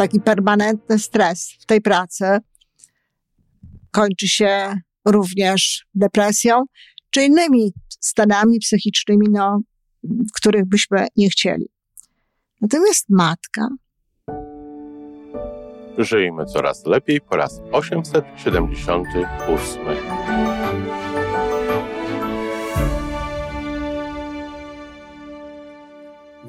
taki permanentny stres w tej pracy kończy się również depresją czy innymi stanami psychicznymi, no, których byśmy nie chcieli. Natomiast matka. Żyjmy coraz lepiej po raz 878.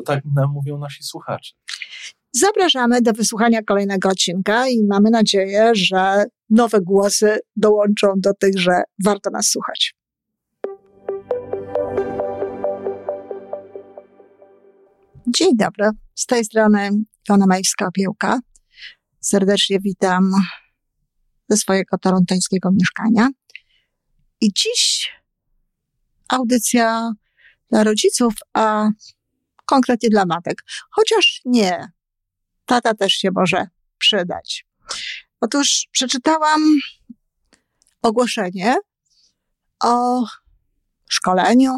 bo tak nam mówią nasi słuchacze. Zapraszamy do wysłuchania kolejnego odcinka i mamy nadzieję, że nowe głosy dołączą do tych, że warto nas słuchać. Dzień dobry, z tej strony Iwona Majwska-Opiełka. Serdecznie witam ze swojego torontońskiego mieszkania. I dziś audycja dla rodziców, a konkretnie dla matek. Chociaż nie, tata też się może przydać. Otóż przeczytałam ogłoszenie o szkoleniu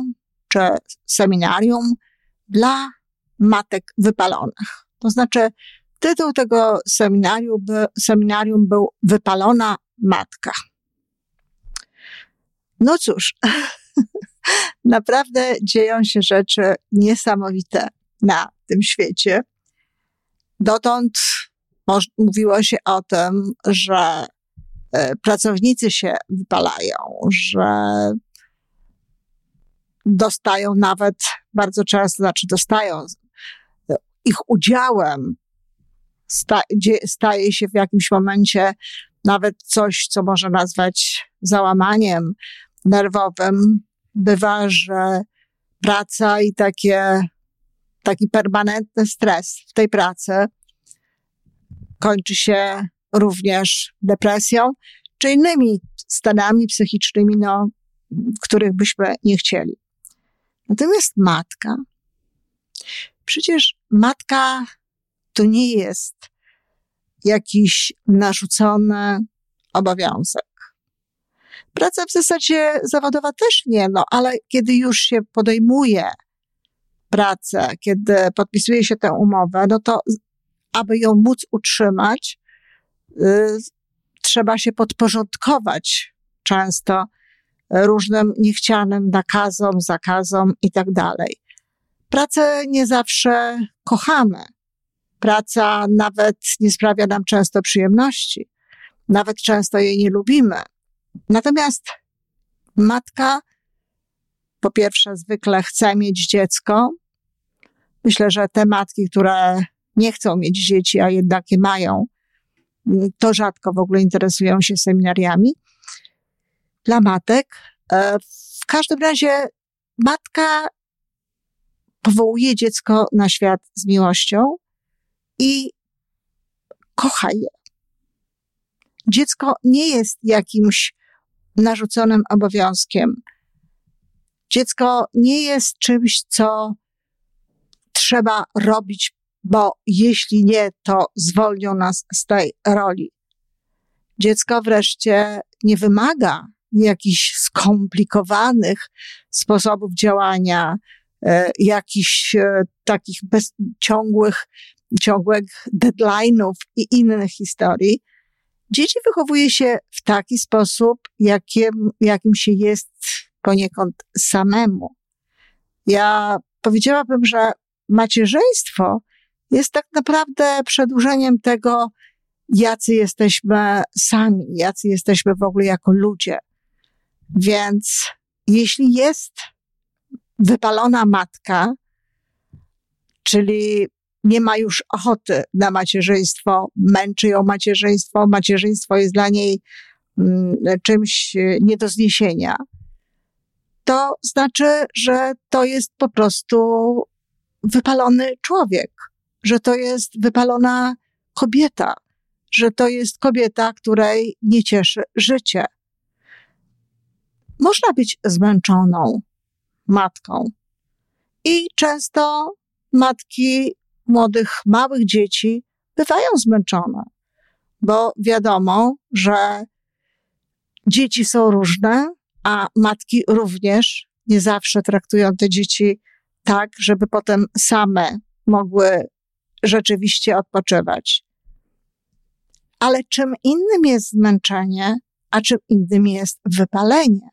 czy seminarium dla matek wypalonych. To znaczy, tytuł tego seminarium, by, seminarium był Wypalona Matka. No cóż, naprawdę dzieją się rzeczy niesamowite na tym świecie. Dotąd mówiło się o tym, że e, pracownicy się wypalają, że dostają nawet bardzo często, znaczy dostają ich udziałem staje się w jakimś momencie nawet coś, co można nazwać załamaniem nerwowym. Bywa, że praca i takie, taki permanentny stres w tej pracy kończy się również depresją czy innymi stanami psychicznymi, no, których byśmy nie chcieli. Natomiast matka, przecież matka to nie jest jakiś narzucony obowiązek. Praca w zasadzie zawodowa też nie, no ale kiedy już się podejmuje pracę, kiedy podpisuje się tę umowę, no to aby ją móc utrzymać, y, trzeba się podporządkować często różnym niechcianym nakazom, zakazom i tak dalej. Pracę nie zawsze kochamy. Praca nawet nie sprawia nam często przyjemności. Nawet często jej nie lubimy. Natomiast matka, po pierwsze, zwykle chce mieć dziecko. Myślę, że te matki, które nie chcą mieć dzieci, a jednak je mają, to rzadko w ogóle interesują się seminariami. Dla matek, e, w każdym razie, matka powołuje dziecko na świat z miłością i kocha je. Dziecko nie jest jakimś narzuconym obowiązkiem. Dziecko nie jest czymś, co trzeba robić, bo jeśli nie, to zwolnią nas z tej roli. Dziecko wreszcie nie wymaga jakichś skomplikowanych sposobów działania, e, jakichś e, takich bez, ciągłych, ciągłych deadline'ów i innych historii. Dzieci wychowuje się w taki sposób, jakim, jakim się jest poniekąd samemu. Ja powiedziałabym, że macierzyństwo jest tak naprawdę przedłużeniem tego, jacy jesteśmy sami, jacy jesteśmy w ogóle jako ludzie. Więc jeśli jest wypalona matka, czyli nie ma już ochoty na macierzyństwo, męczy ją macierzyństwo, macierzyństwo jest dla niej mm, czymś e, nie do zniesienia, to znaczy, że to jest po prostu wypalony człowiek, że to jest wypalona kobieta, że to jest kobieta, której nie cieszy życie. Można być zmęczoną matką. I często matki młodych, małych dzieci bywają zmęczone, bo wiadomo, że dzieci są różne, a matki również nie zawsze traktują te dzieci tak, żeby potem same mogły rzeczywiście odpoczywać. Ale czym innym jest zmęczenie, a czym innym jest wypalenie.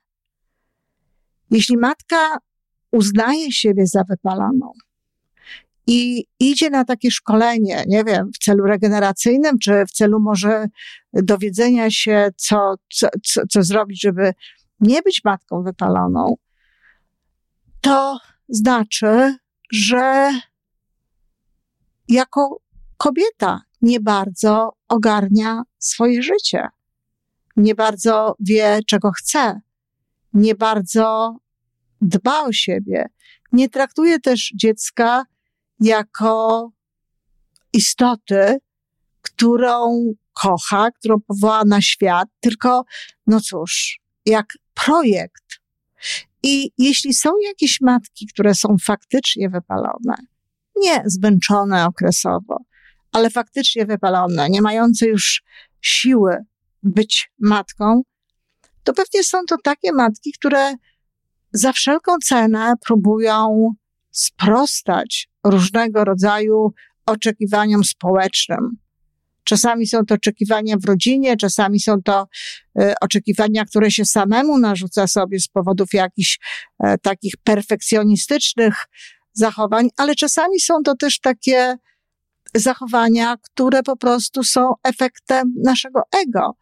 Jeśli matka uznaje siebie za wypaloną i idzie na takie szkolenie, nie wiem, w celu regeneracyjnym, czy w celu może dowiedzenia się, co, co, co, co zrobić, żeby nie być matką wypaloną, to znaczy, że jako kobieta nie bardzo ogarnia swoje życie, nie bardzo wie, czego chce, nie bardzo dba o siebie, nie traktuje też dziecka jako istoty, którą kocha, którą powoła na świat, tylko, no cóż, jak projekt. I jeśli są jakieś matki, które są faktycznie wypalone, nie zmęczone okresowo, ale faktycznie wypalone, nie mające już siły być matką, to pewnie są to takie matki, które za wszelką cenę próbują sprostać różnego rodzaju oczekiwaniom społecznym. Czasami są to oczekiwania w rodzinie, czasami są to y, oczekiwania, które się samemu narzuca sobie z powodów jakichś y, takich perfekcjonistycznych zachowań, ale czasami są to też takie zachowania, które po prostu są efektem naszego ego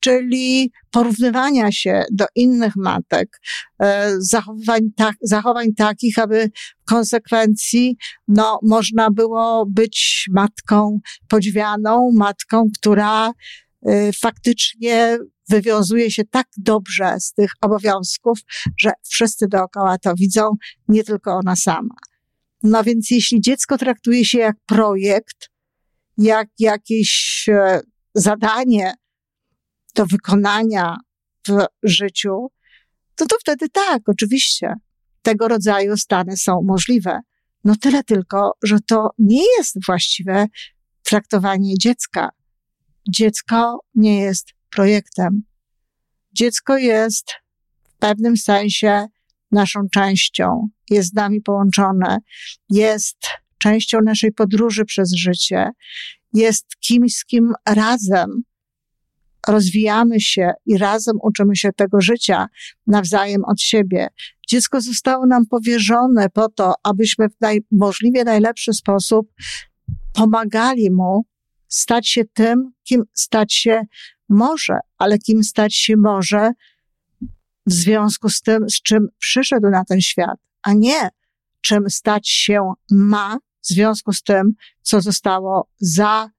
czyli porównywania się do innych matek, e, zachowań, tak, zachowań takich, aby w konsekwencji no, można było być matką podziwianą, matką, która e, faktycznie wywiązuje się tak dobrze z tych obowiązków, że wszyscy dookoła to widzą, nie tylko ona sama. No więc jeśli dziecko traktuje się jak projekt, jak jakieś e, zadanie, do wykonania w życiu, to to wtedy tak, oczywiście, tego rodzaju stany są możliwe. No tyle tylko, że to nie jest właściwe traktowanie dziecka. Dziecko nie jest projektem. Dziecko jest w pewnym sensie naszą częścią, jest z nami połączone, jest częścią naszej podróży przez życie, jest kimś, z kim razem rozwijamy się i razem uczymy się tego życia nawzajem od siebie. Dziecko zostało nam powierzone po to, abyśmy w naj, możliwie najlepszy sposób pomagali mu stać się tym, kim stać się może, ale kim stać się może w związku z tym, z czym przyszedł na ten świat, a nie czym stać się ma w związku z tym, co zostało za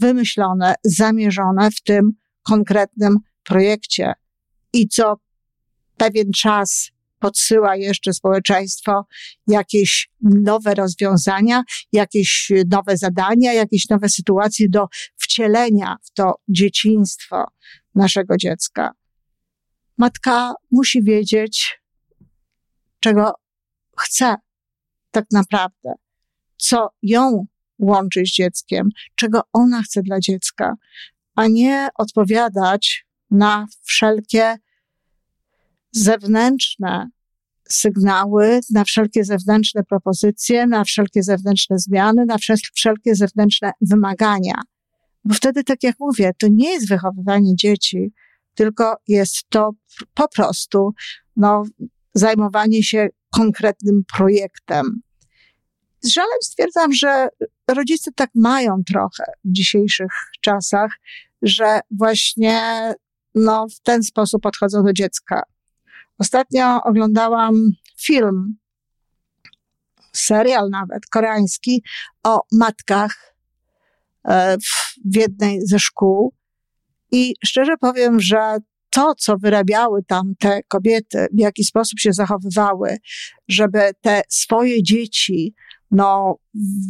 wymyślone, zamierzone w tym konkretnym projekcie i co pewien czas podsyła jeszcze społeczeństwo jakieś nowe rozwiązania, jakieś nowe zadania, jakieś nowe sytuacje do wcielenia w to dzieciństwo naszego dziecka. Matka musi wiedzieć, czego chce tak naprawdę, co ją łączy z dzieckiem, czego ona chce dla dziecka, a nie odpowiadać na wszelkie zewnętrzne sygnały, na wszelkie zewnętrzne propozycje, na wszelkie zewnętrzne zmiany, na wszelkie zewnętrzne wymagania. Bo wtedy, tak jak mówię, to nie jest wychowywanie dzieci, tylko jest to po prostu no, zajmowanie się konkretnym projektem. Z żalem stwierdzam, że rodzice tak mają trochę w dzisiejszych czasach, że właśnie no, w ten sposób podchodzą do dziecka. Ostatnio oglądałam film, serial nawet koreański o matkach e, w jednej ze szkół. I szczerze powiem, że to, co wyrabiały tam te kobiety, w jaki sposób się zachowywały, żeby te swoje dzieci no,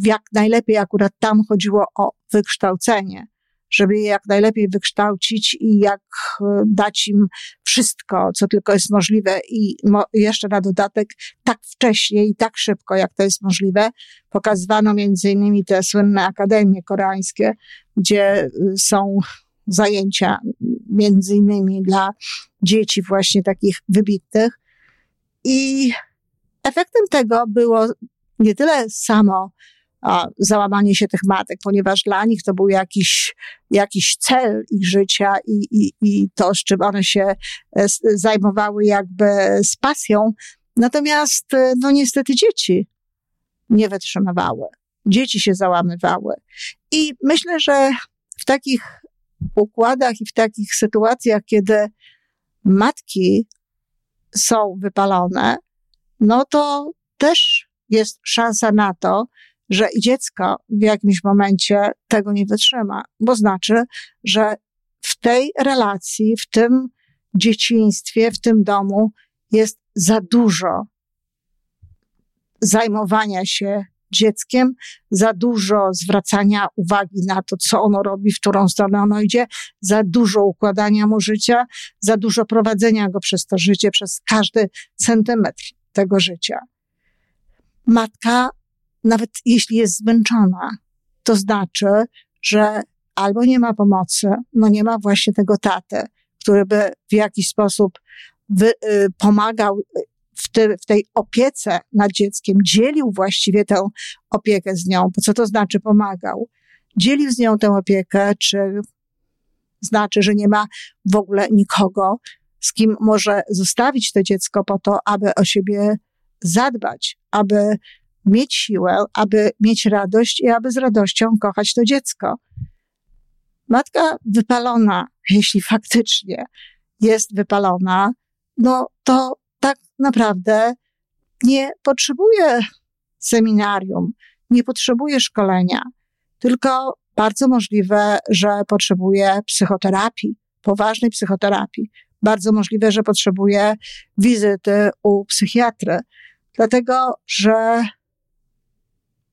jak najlepiej akurat tam chodziło o wykształcenie, żeby je jak najlepiej wykształcić i jak e, dać im wszystko, co tylko jest możliwe i jeszcze na dodatek tak wcześnie i tak szybko, jak to jest możliwe. Pokazywano między innymi te słynne akademie koreańskie, gdzie y, są zajęcia między innymi dla dzieci właśnie takich wybitnych. I efektem tego było nie tyle samo a, załamanie się tych matek, ponieważ dla nich to był jakiś, jakiś cel ich życia i, i, i to, z czym one się e, zajmowały jakby z pasją. Natomiast, e, no niestety dzieci nie wytrzymywały. Dzieci się załamywały. I myślę, że w takich układach i w takich sytuacjach, kiedy matki są wypalone, no to też jest szansa na to, że dziecko w jakimś momencie tego nie wytrzyma, bo znaczy, że w tej relacji, w tym dzieciństwie, w tym domu jest za dużo zajmowania się dzieckiem, za dużo zwracania uwagi na to, co ono robi, w którą stronę ono idzie, za dużo układania mu życia, za dużo prowadzenia go przez to życie, przez każdy centymetr tego życia. Matka nawet jeśli jest zmęczona, to znaczy, że albo nie ma pomocy, no nie ma właśnie tego taty, który by w jakiś sposób wy, y, pomagał w, ty, w tej opiece nad dzieckiem, dzielił właściwie tę opiekę z nią. Bo co to znaczy pomagał? Dzielił z nią tę opiekę, czy znaczy, że nie ma w ogóle nikogo, z kim może zostawić to dziecko po to, aby o siebie zadbać, aby mieć siłę, aby mieć radość i aby z radością kochać to dziecko. Matka wypalona, jeśli faktycznie jest wypalona, no to tak naprawdę nie potrzebuje seminarium, nie potrzebuje szkolenia, tylko bardzo możliwe, że potrzebuje psychoterapii, poważnej psychoterapii. Bardzo możliwe, że potrzebuje wizyty u psychiatry, dlatego że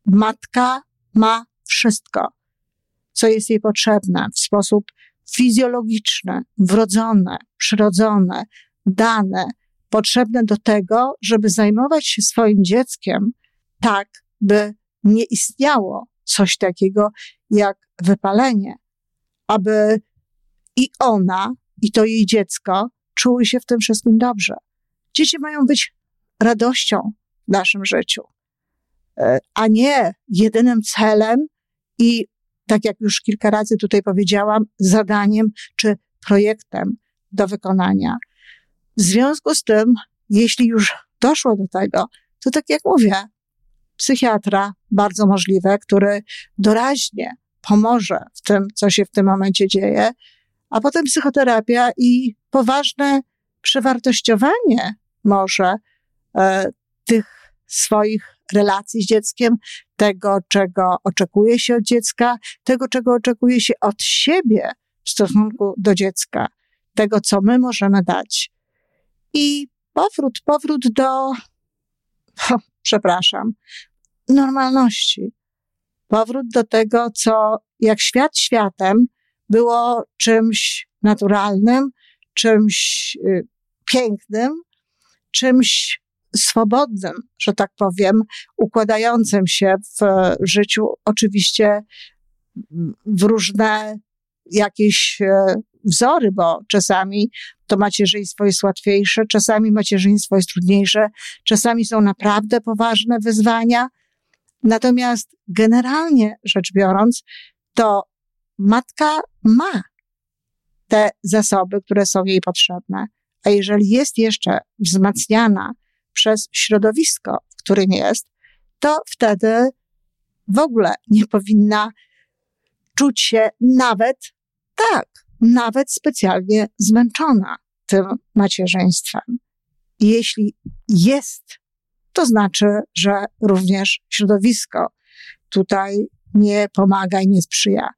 matka ma wszystko, co jest jej potrzebne w sposób fizjologiczny, wrodzone, przyrodzone, dane, potrzebne do tego, żeby zajmować się swoim dzieckiem tak, by nie istniało coś takiego jak wypalenie, aby i ona, i to jej dziecko czuły się w tym wszystkim dobrze. Dzieci mają być radością w naszym życiu. E, a nie jedynym celem i, tak jak już kilka razy tutaj powiedziałam, zadaniem czy projektem do wykonania. W związku z tym, jeśli już doszło do tego, to tak jak mówię, psychiatra, bardzo możliwe, który doraźnie pomoże w tym, co się w tym momencie dzieje, a potem psychoterapia i poważne przewartościowanie może tych swoich relacji z dzieckiem, tego, czego oczekuje się od dziecka, tego, czego oczekuje się od siebie w stosunku do dziecka, tego, co my możemy dać. I powrót, powrót do, przepraszam, normalności. Powrót do tego, co jak świat światem było czymś naturalnym, czymś y, pięknym, czymś swobodnym, że tak powiem, układającym się w życiu, oczywiście w różne jakieś e, wzory, bo czasami to macierzyństwo jest łatwiejsze, czasami macierzyństwo jest trudniejsze, czasami są naprawdę poważne wyzwania. Natomiast generalnie rzecz biorąc, to matka ma te zasoby, które są jej potrzebne. A jeżeli jest jeszcze wzmacniana przez środowisko, w którym jest, to wtedy w ogóle nie powinna czuć się nawet tak, nawet specjalnie zmęczona tym macierzyństwem. Jeśli jest, to znaczy, że również środowisko tutaj nie pomaga i nie sprzyja.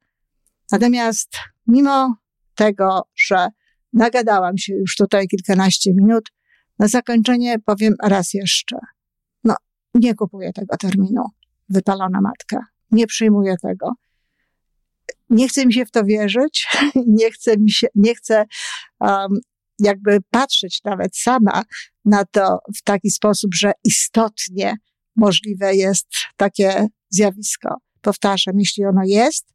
Natomiast mimo tego, że nagadałam się już tutaj kilkanaście minut, na zakończenie powiem raz jeszcze. No, nie kupuję tego terminu. Wypalona matka. Nie przyjmuję tego. nie chce mi się w to wierzyć, nie chce mi się, nie chcę um, jakby patrzeć nawet sama na to w taki sposób, że istotnie możliwe jest takie zjawisko. Powtarzam, jeśli ono jest,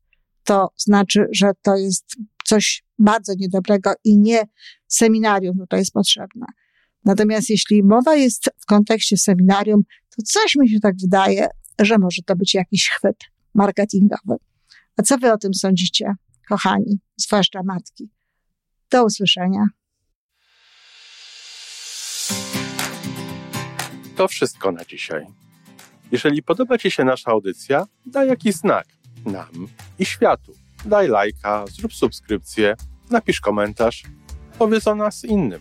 to znaczy, że to jest coś bardzo niedobrego i nie seminarium tutaj jest potrzebne. Natomiast jeśli mowa jest w kontekście seminarium, to coś mi się tak wydaje, że może to być jakiś chwyt marketingowy. A co wy o tym sądzicie, kochani, zwłaszcza matki? Do usłyszenia. To wszystko na dzisiaj. Jeżeli podoba Ci się nasza audycja, daj jakiś znak nam i światu. Daj lajka, zrób subskrypcję, napisz komentarz, powiedz o nas innym.